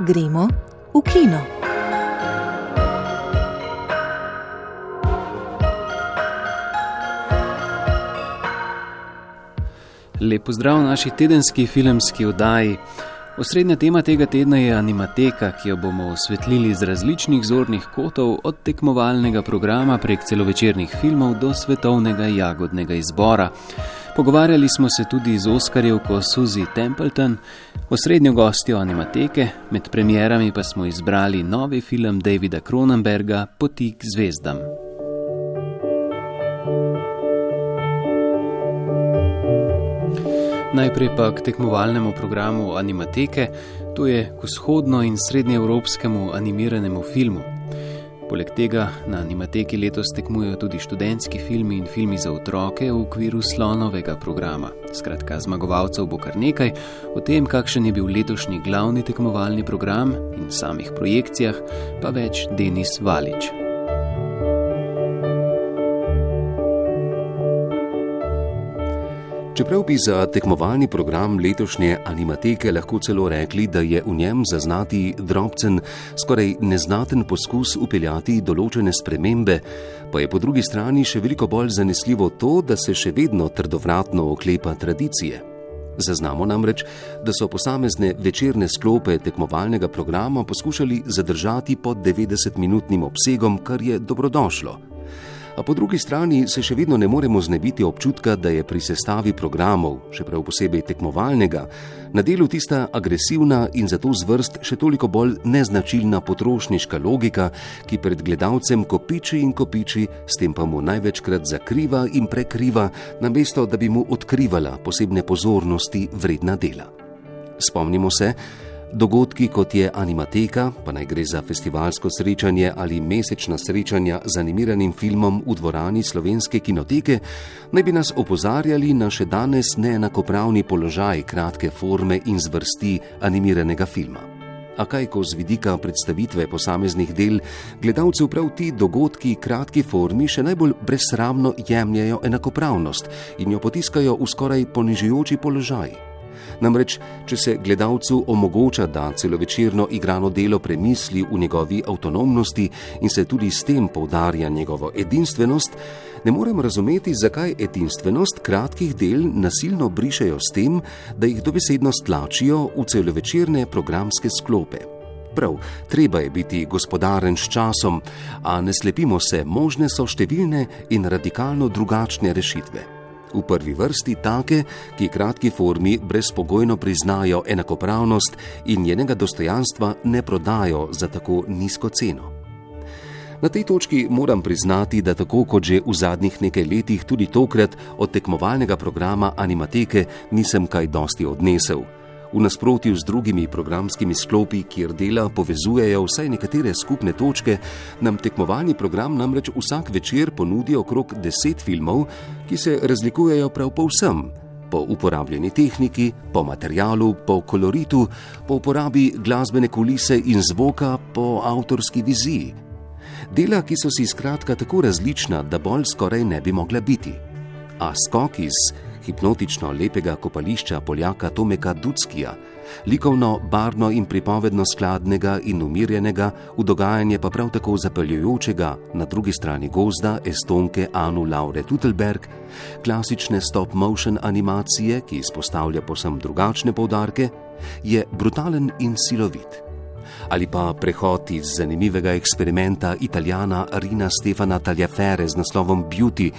Gremo v kino. Lepo zdrav v naši tedenski filmski oddaji. Osrednja tema tega tedna je animateka, ki jo bomo osvetlili z različnih zornih kotov, od tekmovalnega programa prek celovečernih filmov do svetovnega jagodnega izbora. Pogovarjali smo se tudi z Oskarjevko Suzy Templeton, osrednjo gostjo animateke, med premjerami pa smo izbrali novi film Davida Cronenberga Poti k zvezdam. Najprej pa k tekmovalnemu programu Animateke, to je k vzhodno- in srednjeevropskemu animiranemu filmu. Poleg tega na Animateki letos tekmujejo tudi študentski filmi in filmi za otroke v okviru slonovega programa. Skratka, zmagovalcev bo kar nekaj, o tem, kakšen je bil letošnji glavni tekmovalni program in samih projekcijah, pa več Denis Valič. Čeprav bi za tekmovalni program letošnje animateke lahko celo rekli, da je v njem zaznati drobcen, skoraj neznaten poskus upeljati določene spremembe, pa je po drugi strani še veliko bolj zanesljivo to, da se še vedno trdovratno oklepa tradicije. Zaznamo namreč, da so posamezne večerne sklope tekmovalnega programa poskušali zadržati pod 90-minutnim obsegom, kar je dobrodošlo a po drugi strani se še vedno ne moremo znebiti občutka, da je pri sestavi programov, še prav posebej tekmovalnega, na delu tista agresivna in zato zvrst še toliko bolj neznačilna potrošniška logika, ki pred gledalcem kopiči in kopiči, s tem pa mu največkrat zakriva in prekriva, namesto da bi mu odkrivala posebne pozornosti vredna dela. Spomnimo se, Dogodki kot je Animateka, pa naj gre za festivalsko srečanje ali mesečna srečanja z animiranim filmom v dvorani slovenske kinoteke, naj bi nas opozarjali na še danes neenakopravni položaj kratke forme in zvrsti animiranega filma. A kaj, ko z vidika predstavitve posameznih del gledalcev prav ti dogodki kratki formi še najbolj brezsramno jemljajo enakopravnost in jo potiskajo v skoraj ponižujoči položaj. Namreč, če se gledalcu omogoča, da celovečerno igrano delo premisli v njegovi avtonomnosti in se tudi s tem poudarja njegovo edinstvenost, ne morem razumeti, zakaj edinstvenost kratkih del nasilno brišejo s tem, da jih dobesedno stlačijo v celovečerne programske sklope. Prav, treba je biti gospodaren s časom, a ne slepimo se, možne so številne in radikalno drugačne rešitve. V prvi vrsti take, ki kratki formi brezpogojno priznajo enakopravnost in njenega dostojanstva ne prodajo za tako nizko ceno. Na tej točki moram priznati, da tako kot že v zadnjih nekaj letih, tudi tokrat od tekmovalnega programa Animateke nisem kaj dosti odnesel. V nasprotju z drugimi programskimi sklopi, kjer dela povezujejo vsaj nekatere skupne točke, nam tekmovalni program namreč vsak večer ponudi okrog deset filmov, ki se razlikujejo prav po vsem. Po uporabljeni tehniki, po materialu, po koloritu, po uporabi glasbene kulise in zvoka, po avtorski viziji. Dela, ki so si skratka tako različna, da bolj skoraj ne bi mogla biti. A skok iz hipnotično lepega kopališča Poljaka Tomeka Dudskija, likovno, barno in pripovedno skladnega in umirjenega, v dogajanje pa prav tako zapeljujočega na drugi strani gozda Estonke Anu Laure Tutelberg, klasične stop-motion animacije, ki izpostavlja posem drugačne povdarke, je brutalen in silovit ali pa prehod iz zanimivega eksperimenta italijana Rina Stefana Tagliafere z naslovom Beauty,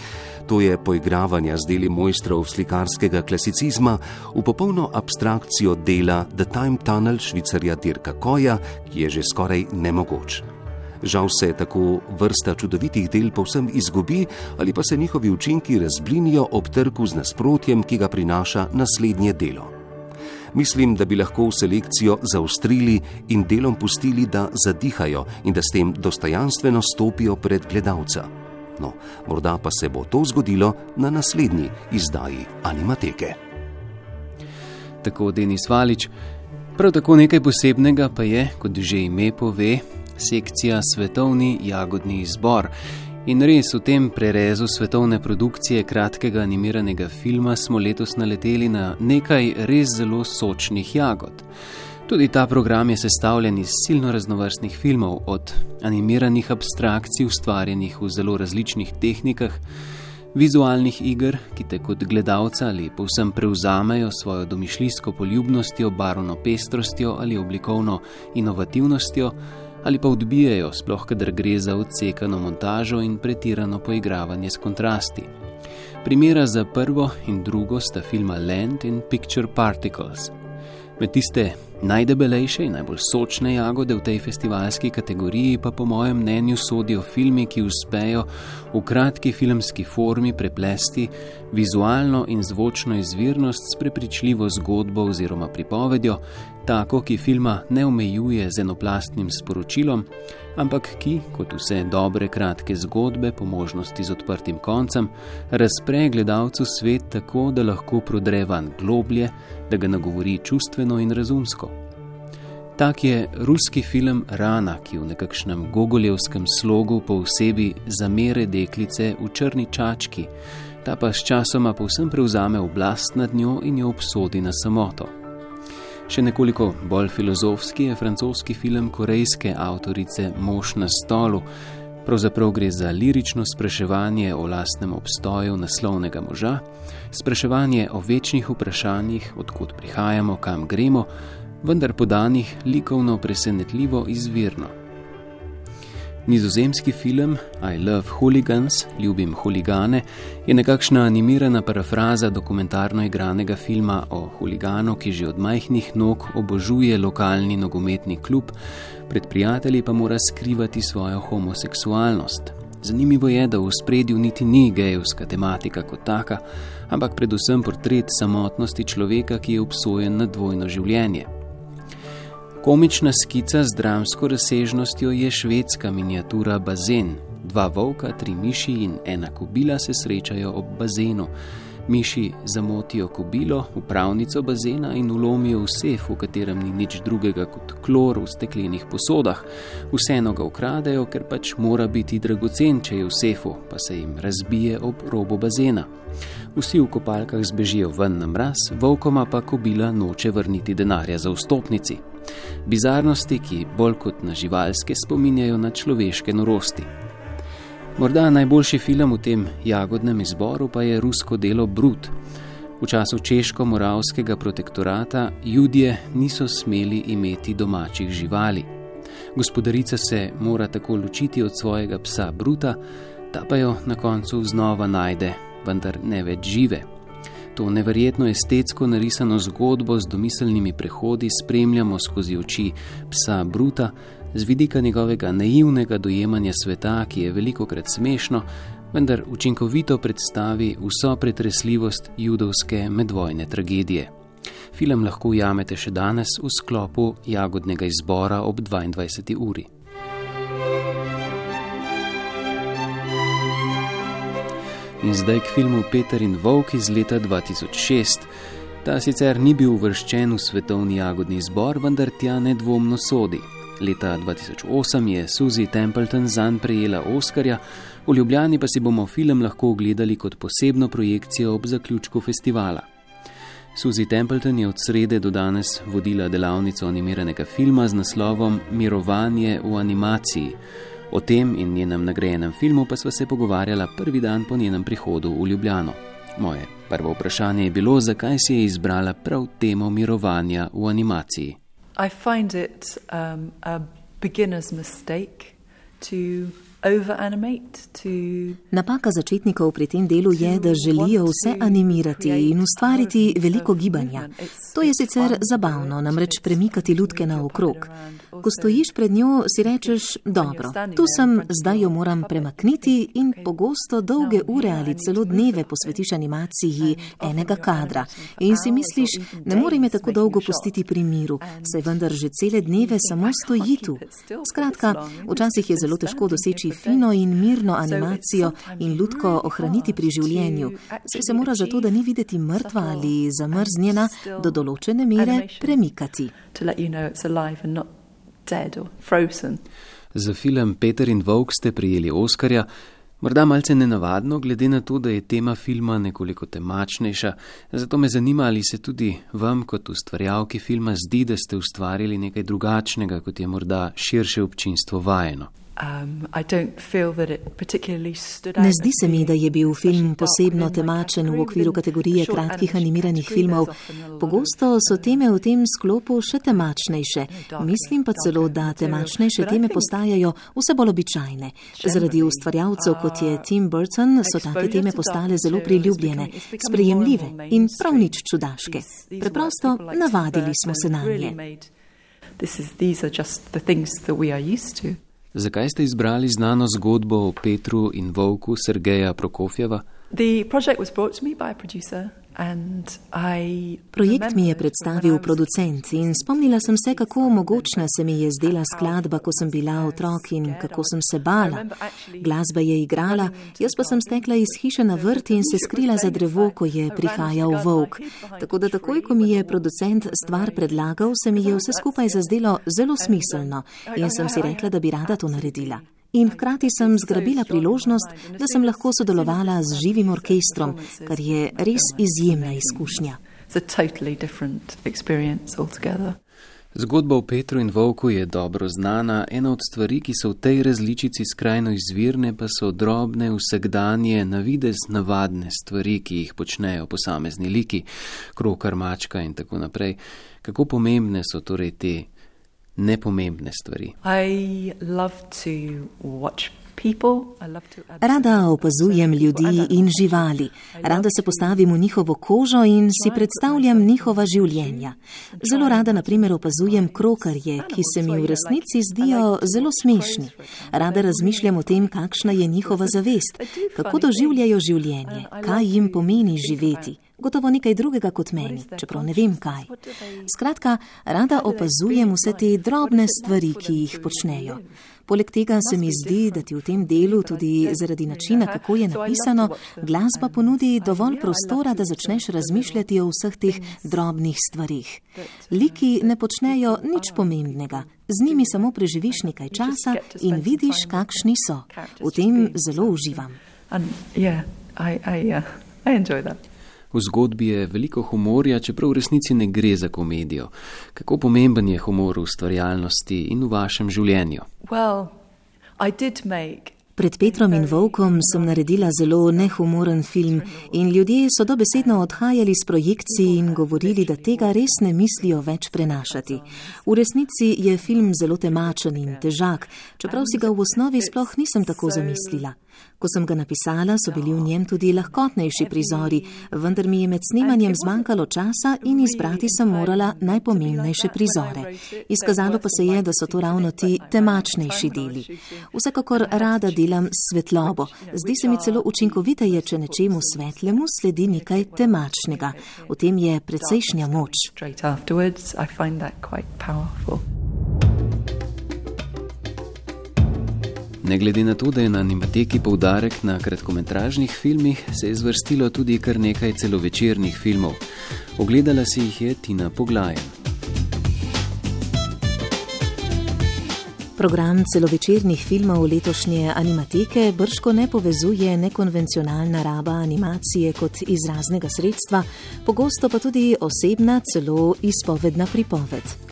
to je poigravanje z deli mojstrov slikarskega klasicizma v popolno abstrakcijo dela The Time Tunnel švicarja Dirka Koja, ki je že skoraj nemogoč. Žal se tako vrsta čudovitih del povsem izgubi, ali pa se njihovi učinki razblinijo ob trku z nasprotjem, ki ga prinaša naslednje delo mislim, da bi lahko selekcijo zaustrili in delom pustili, da zadihajo in da s tem dostojanstveno stopijo pred gledalca. No, morda pa se bo to zgodilo na naslednji izdaji Animateke. Tako Denis Valič. Prav tako nekaj posebnega pa je, kot že ime pove, sekcija Svetovni jagodni izbor. In res v tem prerezu svetovne produkcije kratkega animiranega filma smo letos naleteli na nekaj res zelo sočnih jagod. Tudi ta program je sestavljen iz silno raznovrstnih filmov, od animiranih abstrakcij, ustvarjenih v zelo različnih tehnikah, vizualnih iger, ki te kot gledalca ali povsem prevzamejo svojo domišljijsko poljubnostjo, barvno pestrostjo ali oblikovno inovativnostjo, ali pa odbijajo, sploh kadar gre za odsekano montažo in pretirano poigravanje s kontrasti. Primera za prvo in drugo sta filma Land in Picture Particles. Med tiste Najdebelejše in najbolj sočne jagode v tej festivalski kategoriji pa po mojem mnenju sodijo filmi, ki uspejo v kratki filmski formi preplesti vizualno in zvočno izvirnost s prepričljivo zgodbo oziroma pripovedjo, tako ki filma ne omejuje z enoplastnim sporočilom, ampak ki, kot vse dobre kratke zgodbe, po možnosti z odprtim koncem, razpre gledalcu svet tako, da lahko prodre van globlje, da ga nagovori čustveno in razumsko. Tak je ruski film Rana, ki v nekakšnem gogoljevskem slogu po vsebi zamere deklice v črni čački, ta pa s časoma povsem prevzame oblast nad njo in jo obsodi na samoto. Še nekoliko bolj filozofski je francoski film korejske avtorice Mož na stolu. Pravzaprav gre za lirično spraševanje o lastnem obstoju naslovnega moža, spraševanje o večnih vprašanjih, odkud prihajamo, kam gremo, vendar podanih likovno presenetljivo izvirno. Nizozemski film I Love Hooligans, Ljubim huligane, je nekakšna animirana parafraza dokumentarno igranega filma o huliganu, ki že od majhnih nog obožuje lokalni nogometni klub, pred prijatelji pa mora skrivati svojo homoseksualnost. Zanimivo je, da v spredju niti ni gejovska tematika kot taka, ampak predvsem portret samotnosti človeka, ki je obsojen na dvojno življenje. Komična skica z dramsko razsežnostjo je švedska miniatura Bazen. Dva volka, tri miši in ena kobila se srečajo ob bazenu. Miši zamotijo kobilo, upravnico bazena in ulomijo v sef, v katerem ni nič drugega kot klor v steklenih posodah. Vseeno ga ukradejo, ker pač mora biti dragocen, če je v sefu, pa se jim razbije ob robu bazena. Vsi v kopalkah zbežijo ven na mraz, volkoma pa kobila noče vrniti denarja za vstopnici. Bizarnosti, ki bolj kot na živalske spominjajo na človeške norosti. Morda najboljši film v tem jagodnem izboru pa je rusko delo Brut. V času češko-moravskega protektorata ljudje niso smeli imeti domačih živali. Gospodarica se mora tako ločiti od svojega psa Bruta, ta pa jo na koncu znova najde, vendar ne več žive. To neverjetno estetsko narisano zgodbo z domiselnimi prehodi spremljamo skozi oči psa Bruta, z vidika njegovega naivnega dojemanja sveta, ki je veliko krat smešno, vendar učinkovito predstavi vso pretresljivost judovske medvojne tragedije. Film lahko ujamete še danes v sklopu jagodnega izbora ob 22. uri. In zdaj k filmu Peter in Volk iz leta 2006. Ta sicer ni bil uvrščen v svetovni jagodni izbor, vendar tja nedvomno sodi. Leta 2008 je Suzy Templeton zanj prejela Oscarja, v Ljubljani pa si bomo film lahko ogledali kot posebno projekcijo ob zaključku festivala. Suzy Templeton je od srede do danes vodila delavnico animiranega filma z naslovom Mirovanje v animaciji. O tem in njenem nagrajenem filmu pa sva se pogovarjala prvi dan po njenem prihodu v Ljubljano. Moje prvo vprašanje je bilo, zakaj si je izbrala prav temo mirovanja v animaciji. I find it um, a beginner's mistake to Napaka začetnikov pri tem delu je, da želijo vse animirati in ustvariti veliko gibanja. To je sicer zabavno, namreč premikati lutke naokrog. Ko stojiš pred njo, si rečeš: Dobro, tu sem, zdaj jo moram premakniti in pogosto dolge ure ali celo dneve posvetiš animaciji enega kadra. In si misliš, ne more me tako dolgo pustiti pri miru, saj vendar že cele dneve samo stoji tu. Skratka, včasih je zelo težko doseči fino in mirno animacijo in lutko ohraniti pri življenju, saj se mora zato, da ni videti mrtva ali zamrznjena, do določene mere premikati. Za film Peter in Volk ste prijeli Oskarja, Morda malce nenavadno, glede na to, da je tema filma nekoliko temačnejša, zato me zanima, ali se tudi vam, kot ustvarjalki filma, zdi, da ste ustvarili nekaj drugačnega, kot je morda širše občinstvo vajeno. Um, ne zdi se mi, da je bil film posebno temačen v okviru kategorije kratkih animiranih filmov. Pogosto so teme v tem sklopu še temačnejše. Mislim pa celo, da temačnejše teme postajajo vse bolj običajne. Zaradi ustvarjalcev, kot je Tim Burton, so take teme postale zelo priljubljene, sprejemljive in prav nič čudaške. Preprosto navadili smo se na nje. This is, these are just the things that we are used to. Zakaj ste izbrali znano zgodbo o Petru in Volku Sergeja Prokofjeva? Projekt mi je predstavil producent in spomnila sem se, kako mogočna se mi je zdela skladba, ko sem bila otrok in kako sem se bala. Glasba je igrala, jaz pa sem stekla iz hiše na vrt in se skrila za drevo, ko je prihajal volk. Tako da takoj, ko mi je producent stvar predlagal, se mi je vse skupaj zazdelo zelo smiselno. In sem si rekla, da bi rada to naredila in hkrati sem zgrabila priložnost, da sem lahko sodelovala z živim orkestrom, kar je res izjemna izkušnja. Zgodba o Petru in Volku je dobro znana. Ena od stvari, ki so v tej različici skrajno izvirne, pa so drobne, vsakdanje, navidez navadne stvari, ki jih počnejo posamezni liki, krokar, mačka in tako naprej. Kako pomembne so torej te nepomembne stvari. Rada opazujem ljudi in živali, rada se postavim v njihovo kožo in si predstavljam njihova življenja. Zelo rada, na primer, opazujem krokarje, ki se mi v resnici zdijo zelo smešni. Rada razmišljam o tem, kakšna je njihova zavest, kako doživljajo življenje, kaj jim pomeni živeti. gotovo nekaj drugega kot meni, čeprav ne vem kaj. Skratka, rada opazujem vse te drobne stvari, ki jih počnejo. Poleg tega se mi zdi, da ti v tem delu, tudi zaradi načina, kako je napisano, glasba ponudi dovolj prostora, da začneš razmišljati o vseh teh drobnih stvarih. Liki ne počnejo nič pomembnega, z njimi samo preživiš nekaj časa in vidiš, kakšni so. V tem zelo uživam. And, yeah, I, I, uh, I enjoy that. V zgodbi je veliko humorja, čeprav v resnici ne gre za komedijo. Kako pomemben je humor v ustvarjalnosti in v vašem življenju? Well, Pred Petrom in Volkom sem naredila zelo nehumoren film in ljudje so dobesedno odhajali z projekcij in govorili, da tega res ne mislijo več prenašati. V resnici je film zelo temačen in težak, čeprav si ga v osnovi sploh nisem tako zamislila. Ko sem ga napisala, so bili v njem tudi lahkotnejši prizori, vendar mi je med snemanjem zmanjkalo časa in izbrati sem morala najpomembnejše prizore. Izkazalo pa se je, da so to ravno ti temačnejši deli. Vsekakor rada delam svetlobo. Zdi se mi celo učinkoviteje, če nečemu svetlemu sledi nekaj temačnega. V tem je precejšnja moč. Ne glede na to, da je na animateki poudarek na kratkometražnih filmih, se je zvrstilo tudi kar nekaj celovečernih filmov. Ogledala si jih je Tina Poglajen. Program celovečernih filmov letošnje animateke brško ne povezuje nekonvencionalna raba animacije kot izraznega sredstva, pogosto pa tudi osebna, celo izpovedna pripoved.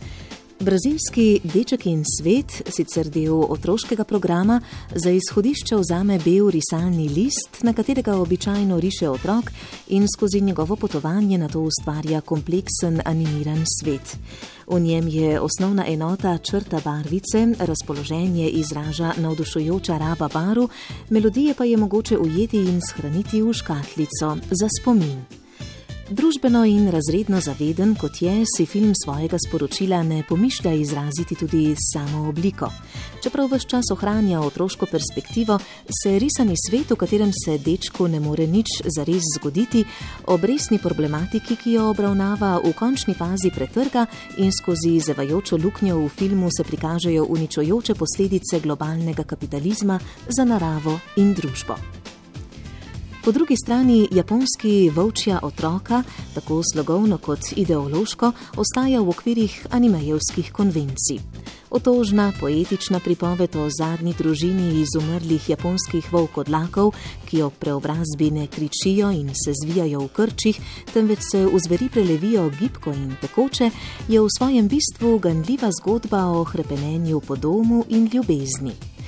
Brazilski deček in svet, sicer del otroškega programa, za izhodišče vzame bel risalni list, na katerega običajno riše otrok in skozi njegovo potovanje na to ustvarja kompleksen animiran svet. V njem je osnovna enota črta barvice, razpoloženje izraža navdušujoča raba baru, melodije pa je mogoče ujeti in shraniti v škatlico za spomin. Družbeno in razredno zaveden, kot je, si film svojega sporočila ne pomišlja izraziti tudi samo obliko. Čeprav vse čas ohranja otroško perspektivo, se risani svet, v katerem se dečku ne more nič zares zgoditi, ob resni problematiki, ki jo obravnava, v končni fazi pretrga in skozi zevajočo luknjo v filmu se prikažejo uničujoče posledice globalnega kapitalizma za naravo in družbo. Po drugi strani japonski volčja otroka, tako slogovno kot ideološko, ostaja v okvirih animejevskih konvencij. Otožna, poetična pripoved o zadnji družini izumrlih japonskih volkodlakov, ki ob preobrazbi ne kričijo in se zvijajo v krčih, temveč se v zveri prelevijo gibko in tekoče, je v svojem bistvu ganljiva zgodba o hrepenenju po domu in ljubezni.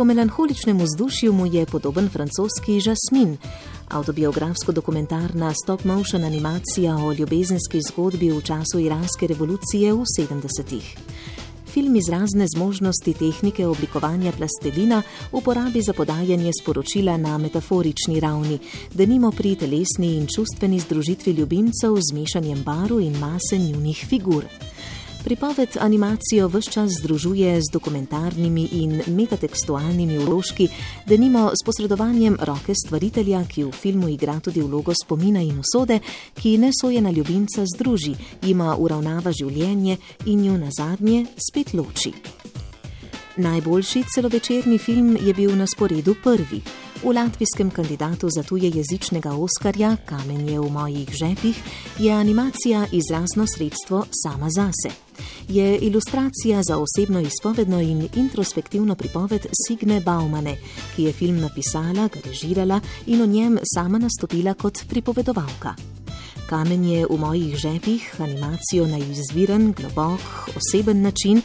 Po melanholičnem vzdušju mu je podoben francoski Jasmin, autobiografsko-dokumentarna stop-motion animacija o ljubezenski zgodbi v času iranske revolucije v 70-ih. Film iz razne zmožnosti tehnike oblikovanja plastelina uporabi za podajanje sporočila na metaforični ravni, da nimo pri telesni in čustveni združitvi ljubimcev z mešanjem baru in mase njunih figur. Pripoved animacijo vse čas združuje z dokumentarnimi in metatekstualnimi vložki, da nimo s posredovanjem roke stvaritelja, ki v filmu igra tudi vlogo spomina in usode, ki nesojena ljubimca združi, ima uravnava življenje in jo na zadnje spet loči. Najboljši celovečerni film je bil na sporedu prvi. V latvijskem kandidatu za tuje jezičnega Oskarja Kamenje v mojih žepih je animacija izrazno sredstvo sama zase. Je ilustracija za osebno izpovedno in introspektivno pripoved Signe Baumane, ki je film napisala, ga režirala in v njem sama nastopila kot pripovedovalka. Kamen je v mojih žepih animacijo na izviren, globok, oseben način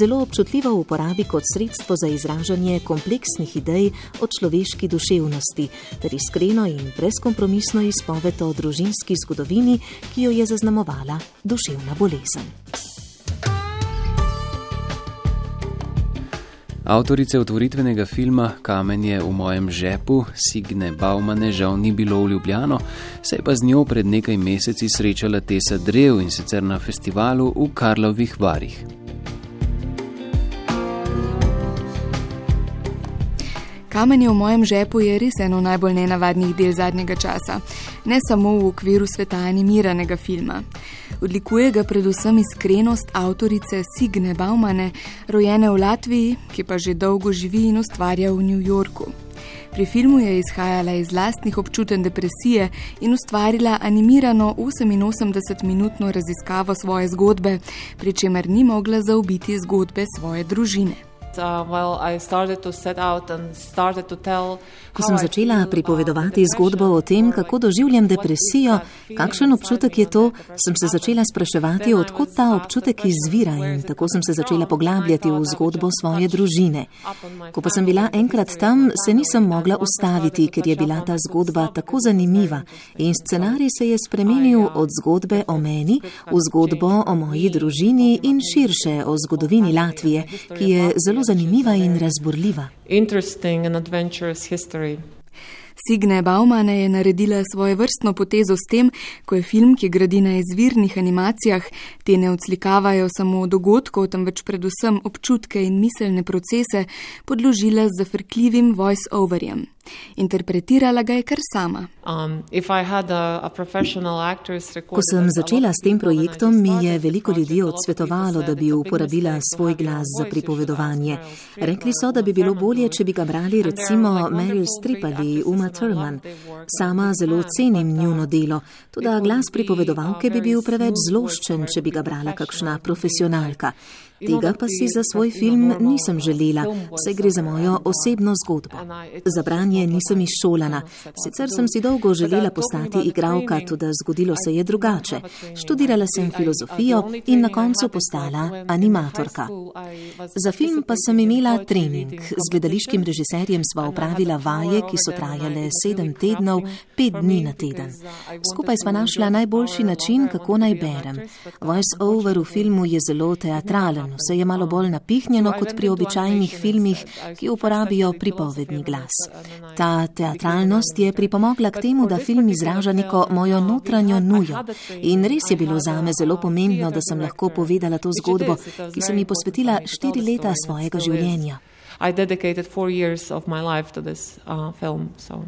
zelo občutljivo uporabi kot sredstvo za izražanje kompleksnih idej o človeški duševnosti ter iskreno in brezkompromisno izpoved o družinski zgodovini, ki jo je zaznamovala duševna bolezen. Avtorice otvoritvenega filma Kamen je v mojem žepu, Signe Baumane, žal ni bilo v Ljubljano, se je pa z njo pred nekaj meseci srečala Tesa Drev in sicer na festivalu v Karlovih Varih. Kamen je v mojem žepu je res eno najbolj nenavadnih del zadnjega časa, ne samo v okviru sveta animiranega filma. Odlikuje ga predvsem iskrenost avtorice Signe Baumane, rojene v Latviji, ki pa že dolgo živi in ustvarja v New Yorku. Pri filmu je izhajala iz lastnih občutenj depresije in ustvarila animirano 88-minutno raziskavo svoje zgodbe, pri čemer ni mogla zaobiti zgodbe svoje družine. Uh, Ko sem začela pripovedovati zgodbo o tem, kako doživljam depresijo, kakšen občutek je to, sem se začela spraševati, odkot ta občutek izvira in tako sem se začela poglabljati v zgodbo svoje družine. Ko pa sem bila enkrat tam, se nisem mogla ustaviti, ker je bila ta zgodba tako zanimiva. In scenarij se je spremenil od zgodbe o meni v zgodbo o moji družini in širše o zgodovini Latvije, ki je zelo zanimiva in razborljiva. Signe Baumane je naredila svojo vrstno potezo s tem, ko je film, ki gradi na izvirnih animacijah, te ne odslikavajo samo dogodkov, temveč predvsem občutke in miselne procese, podložila z zafrkljivim voice-overjem. Interpretirala ga je kar sama. Um, Ko sem začela s tem projektom, mi je veliko ljudi odsvetovalo, da bi uporabila svoj glas za pripovedovanje. Rekli so, da bi bilo bolje, če bi ga brali recimo Meryl Streep ali Uma Thurman. Sama zelo cenim njuno delo, tudi glas pripovedovalke bi bil preveč zloščen, če bi ga brala kakšna profesionalka. Tega pa si za svoj film nisem želela, saj gre za mojo osebno zgodbo. Za branje nisem izšolana, sicer sem si dolgo želela postati igralka, tudi zgodilo se je drugače. Študirala sem filozofijo in na koncu postala animatorka. Za film pa sem imela trening. Z gledališkim režiserjem sva upravila vaje, ki so trajale sedem tednov, pet dni na teden. Skupaj sva našla najboljši način, kako naj berem. Voice over v filmu je zelo teatralen vse je malo bolj napihnjeno kot pri običajnih filmih, ki uporabijo pripovedni glas. Ta teatralnost je pripomogla k temu, da film izraža neko mojo notranjo nujo. In res je bilo zame zelo pomembno, da sem lahko povedala to zgodbo, ki sem ji posvetila štiri leta svojega življenja. I dedicated four years of my life to this uh, film. So.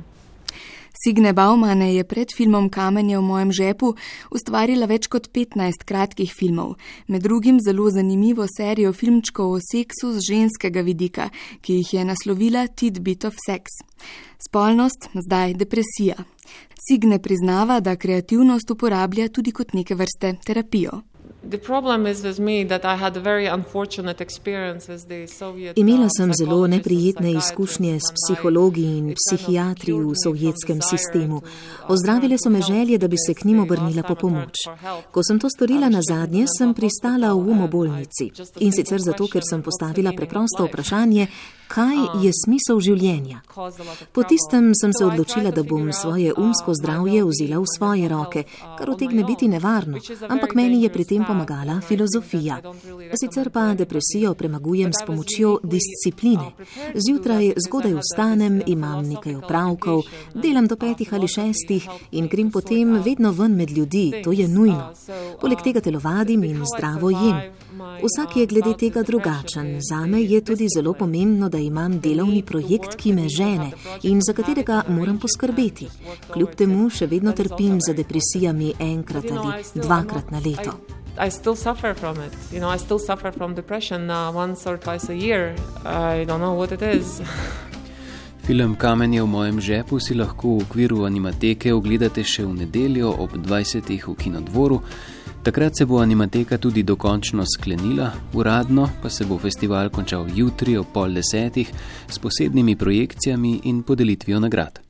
Signe Baumane je pred filmom Kamenje v mojem žepu ustvarila več kot 15 kratkih filmov, med drugim zelo zanimivo serijo filmčkov o seksu z ženskega vidika, ki jih je naslovila Tidbit of Sex. Spolnost, zdaj depresija. Signe priznava, da kreativnost uporablja tudi kot neke vrste terapijo. Imela sem zelo neprijetne izkušnje s psihologi in psihiatri v sovjetskem sistemu. Ozdravile so me želje, da bi se k njim obrnila po pomoč. Ko sem to storila na zadnje, sem pristala v umobolnici. In sicer zato, ker sem postavila preprosto vprašanje, kaj je smisel življenja. Po tistem sem se odločila, da bom svoje umsko zdravje vzela v svoje roke, kar otegne biti nevarno, ampak meni je pri tem pomagala filozofija. Sicer pa depresijo premagujem s pomočjo discipline. Zjutraj zgodaj vstanem, imam nekaj opravkov, delam do petih ali šestih in grem potem vedno ven med ljudi, to je nujno. Poleg tega telovadim in zdravo jem. Vsak je glede tega drugačen. Zame je tudi zelo pomembno, da imam delovni projekt, ki me žene in za katerega moram poskrbeti. Kljub temu še vedno trpim za depresijami enkrat ali dvakrat na leto. I still suffer from it. You know, I still suffer from depression uh, once or twice a year. I don't know what it is. Film Kamen je v mojem žepu si lahko v okviru animateke ogledate še v nedeljo ob 20. v Kinodvoru. Takrat se bo animateka tudi dokončno sklenila, uradno pa se bo festival končal jutri ob pol desetih s posebnimi projekcijami in podelitvijo nagrad.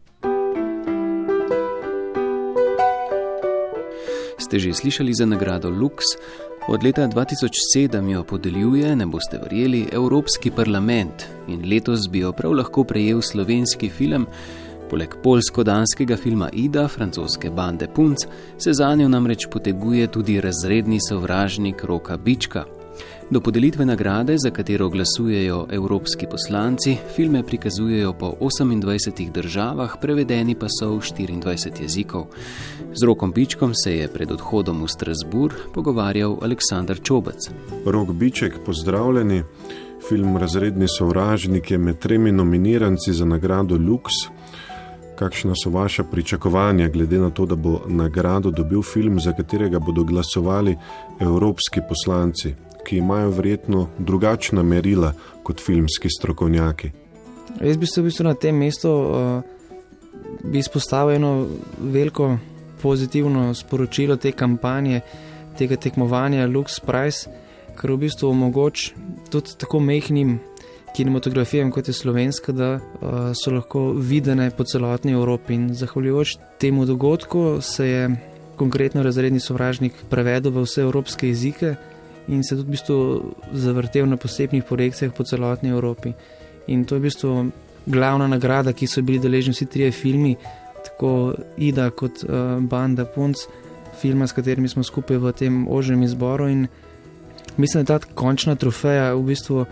Ste že slišali za nagrado Lux? Od leta 2007 jo podeljuje, ne boste verjeli, Evropski parlament in letos bi jo prav lahko prejel slovenski film. Poleg polsko-danskega filma Ida, francoske bande Punc, se za njo namreč poteguje tudi razredni sovražnik Roka Bička. Do podelitve nagrade, za katero glasujejo evropski poslanci, filme prikazujejo po 28 državah, prevedeni pa so v 24 jezikov. Z Rokom Bičkom se je pred odhodom v Strasbourg pogovarjal Aleksandr Čobec. Rok Biček, pozdravljeni. Film Razredni sovražnik je med tremi nominiranci za nagrado Lux kakšna so vaša pričakovanja, glede na to, da bo nagrado dobil film, za katerega bodo glasovali evropski poslanci, ki imajo verjetno drugačna merila kot filmski strokovnjaki? Jaz bi se v bistvu na tem mestu uh, izpostavil eno veliko pozitivno sporočilo te kampanje, tega tekmovanja Lux Prize, kar v bistvu omogoča tudi tako mehkim kinematografijam, kot je slovenska, da uh, so lahko videne po celotni Evropi. In zahvaljujoč temu dogodku se je konkretno razredni sovražnik prevedel v vse evropske jezike in se tudi v bistvu zavrtel na posebnih projekcijah po celotni Evropi. In to je v bistvu glavna nagrada, ki so bili deležni vsi trije filmi, tako Ida kot uh, Banda Punc, filma, s katerimi smo skupaj v tem ožjem izboru. In mislim, da je ta končna trofeja v bistvu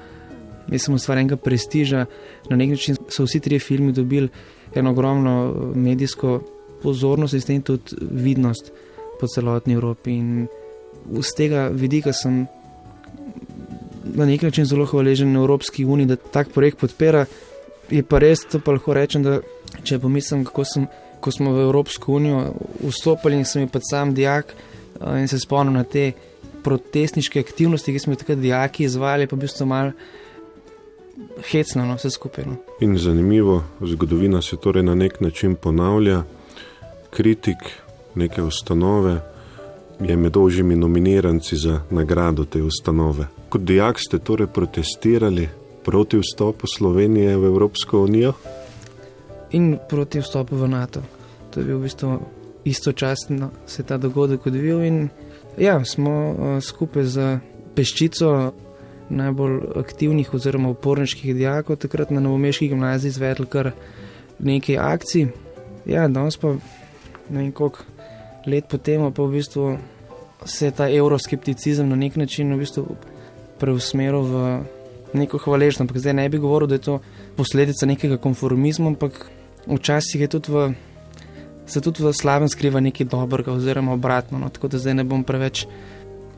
mislim, ustvarjenega prestiža. Na nek način so vsi trije filmi dobili eno ogromno eh, medijsko pozornost in s tem tudi vidnost po celotni Evropi. In z tega vidika sem na nek način zelo hvaležen Evropski uniji, da tak projekt podpira. Je pa res, pa lahko rečem, da če pomislim, kako sem. Ko smo v Evropsko unijo vstopili in sem pa sam dijak eh, in se spomnim na te protestniške aktivnosti, ki smo jih takrat dijaki izvajali, pa v bistvu malo hecno, no, vse skupaj. No. In zanimivo, zgodovina se torej na nek način ponavlja. Kritik neke ustanove je med ožjimi nominiranci za nagrado te ustanove. Kot dijak ste torej protestirali proti vstopu Slovenije v Evropsko unijo? In proti vstopu v NATO. To je bil v bistvu istočasno se ta dogodek odvijal in ja, smo uh, skupaj z peščico najbolj aktivnih oziroma uporniških dijakov takrat na Novomeški gimnaziji izvedli kar nekaj akcij. Ja, danes pa ne vem koliko let potem, pa v bistvu se je ta euroskepticizem na nek način v bistvu preusmeril v neko hvaležno. Ampak zdaj ne bi govoril, da je to posledica nekega konformizma, ampak včasih je tudi v. Se tudi v slabem skriva nekaj dobrega, oziroma obratno. No, tako da zdaj ne bom preveč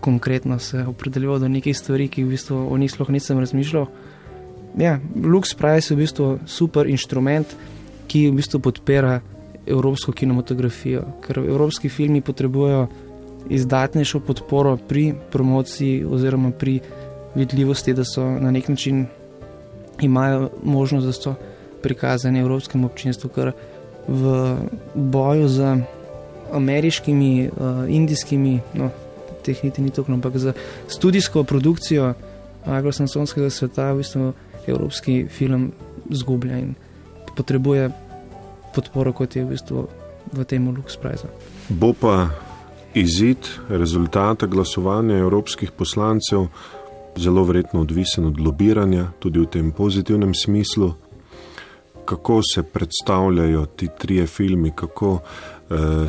konkretno se opredeljeval do nekih stvari, ki v bistvu o njih sploh nisem razmišljal. Ja, Lux Price je v bistvu super inštrument, ki v bistvu podpira evropsko kinematografijo, ker evropski filmi potrebujejo izdatnejšo podporo pri promociji oziroma pri vidljivosti, da so na nek način imajo možnost, da so prikazani evropskemu občinstvu, ker v boju z ameriškimi, uh, indijskimi, no, teh niti ni tako, ampak za študijsko produkcijo anglosaksonskega sveta, v bistvu evropski film zgublja in potrebuje podporo, kot je v bistvu v tem Lux Prize. Bo pa izid rezultata glasovanja evropskih poslancev zelo verjetno odvisen od lobiranja, tudi v tem pozitivnem smislu. Kako se predstavljajo ti trije filmi, kako uh,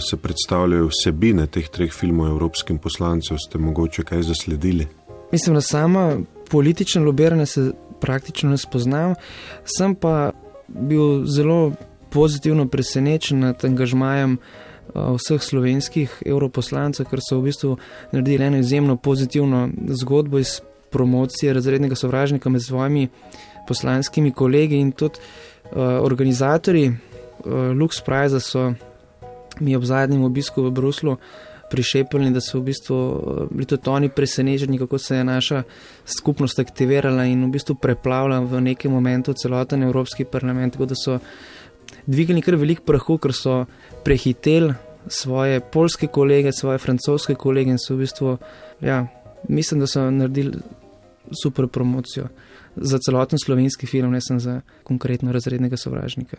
se predstavljajo vsebine teh treh filmov evropskim poslancem, ste mogoče kaj zasledili? Mislim, da sama politična lobiranja se praktično ne spoznam, sem pa bil zelo pozitivno presenečen nad angažmajem uh, vseh slovenskih evroposlancev, ker so v bistvu naredili eno izjemno pozitivno zgodbo iz promocije razrednega sovražnika med svojimi poslanskimi kolegi in tudi uh, organizatori uh, Lux Prize so mi ob zadnjem obisku v Bruslu prišepili, da so v bistvu bili tudi oni presenečeni, kako se je naša skupnost aktivirala in v bistvu preplavila v nekem momentu celoten Evropski parlament, tako da so dvignili kar velik prahu, ker so prehiteli svoje polske kolege, svoje francoske kolege in so v bistvu, ja, mislim, da so naredili super promocijo za celoten slovenski film, ne samo za konkretno razrednega sovražnika.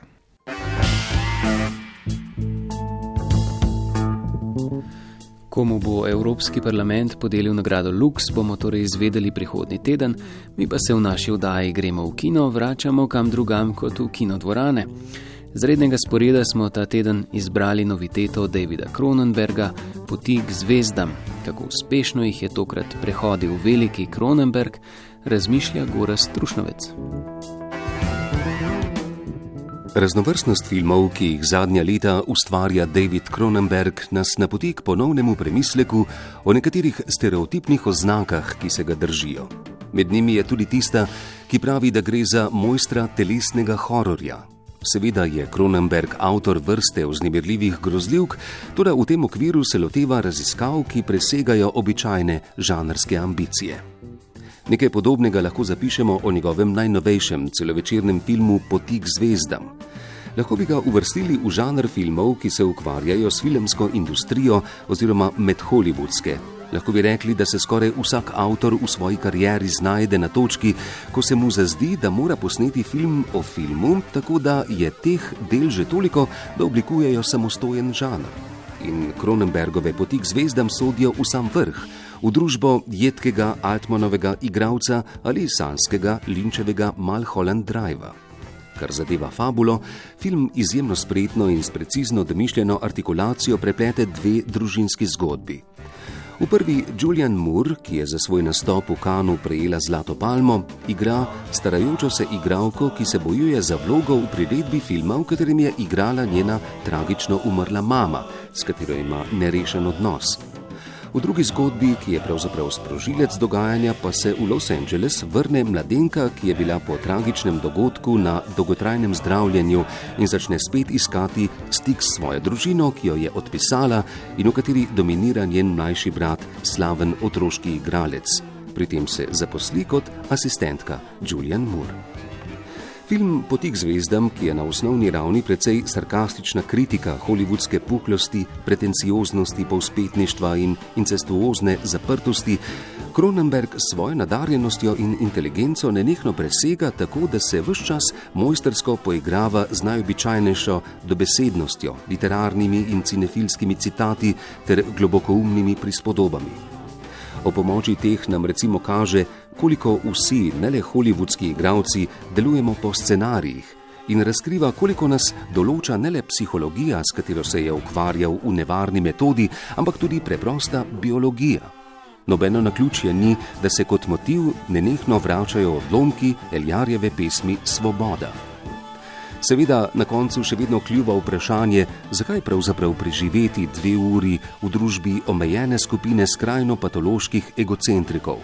Komu bo Evropski parlament podelil nagrado Lux, bomo torej izvedeli prihodnji teden, mi pa se v naši vdaji gremo v kino, vračamo kam drugam kot v kinodvorane. Z rednega sporeda smo ta teden izbrali noviteto Davida Cronenberga, Poti k zvezdam. Kako uspešno jih je tokrat prehodil veliki Cronenberg, razmišlja Gora Strušnovec. Raznovrstnost filmov, ki jih zadnja leta ustvarja David Cronenberg, nas napoti k ponovnemu premisleku o nekaterih stereotipnih oznakah, ki se ga držijo. Med njimi je tudi tista, ki pravi, da gre za mojstra telesnega hororja, Seveda je Kronenberg avtor vrste vznemirljivih grozljivk, tudi v tem okviru se loteva raziskav, ki presegajo običajne žanrske ambicije. Nekaj podobnega lahko zapišemo o njegovem najnovejšem celovečernem filmu Poti k zvezdam. Lahko bi ga uvrstili v žanr filmov, ki se ukvarjajo s filmsko industrijo oziroma medhollywoodske, Lahko bi rekli, da se skoraj vsak avtor v svoji karieri znajde na točki, ko se mu zazdi, da mora posneti film o filmu, tako da je teh del že toliko, da oblikujejo samostojen žanr. In Kronenbergove poti k zvezdam sodijo v sam vrh, v družbo jedkega Altmanovega igralca ali sanskega linčevega Malholland Driva. Kar zadeva fabulo, film izjemno spretno in s precizno domišljeno artikulacijo preplete dve družinski zgodbi. V prvi Julian Moore, ki je za svoj nastop v Kanu prejela Zlato palmo, igra starajočo se igralko, ki se bojuje za vlogo v priredbi filma, v katerem je igrala njena tragično umrla mama, s katero ima nerešen odnos. V drugi zgodbi, ki je pravzaprav sprožilec dogajanja, pa se v Los Angeles vrne mladenka, ki je bila po tragičnem dogodku na dolgotrajnem zdravljenju in začne spet iskati stik s svojo družino, ki jo je odpisala in v kateri dominira njen mlajši brat, slaven otroški igralec. Pri tem se zaposli kot asistentka Julian Moore. Film Poti k zvezdam, ki je na osnovni ravni precej sarkastična kritika holivudske puhlosti, pretencioznosti, povspetništva in incestuozne zaprtosti, Cronenberg s svojo nadarjenostjo in inteligenco nenehno presega tako, da se vse čas mojstersko poigrava z najobičajnejšo dobesednostjo, literarnimi in cinefilskimi citati ter globokoumnimi prispodobami. O pomoči teh nam recimo kaže, koliko vsi, ne le holivudski igravci, delujemo po scenarijih in razkriva, koliko nas določa ne le psihologija, s katero se je ukvarjal v nevarni metodi, ampak tudi preprosta biologija. Nobeno na ključje ni, da se kot motiv nenehno vračajo odlomki Eljarjeve pesmi Svoboda. Seveda na koncu še vedno kljuva vprašanje, zakaj pravzaprav preživeti dve uri v družbi omejene skupine skrajno patoloških egocentrikov.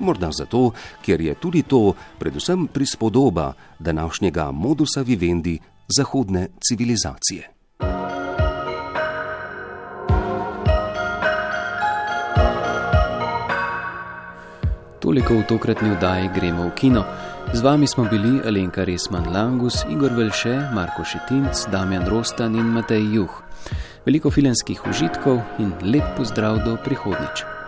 Morda zato, ker je tudi to predvsem prispodoba današnjega modusa vivendi zahodne civilizacije. Toliko v tokratni vdaji gremo v kino. Z vami smo bili Alenka Resman Langus, Igor Velše, Marko Šetinc, Damjan Rostan in Matej Juh. Veliko filmskih užitkov in lep pozdrav do prihodnič.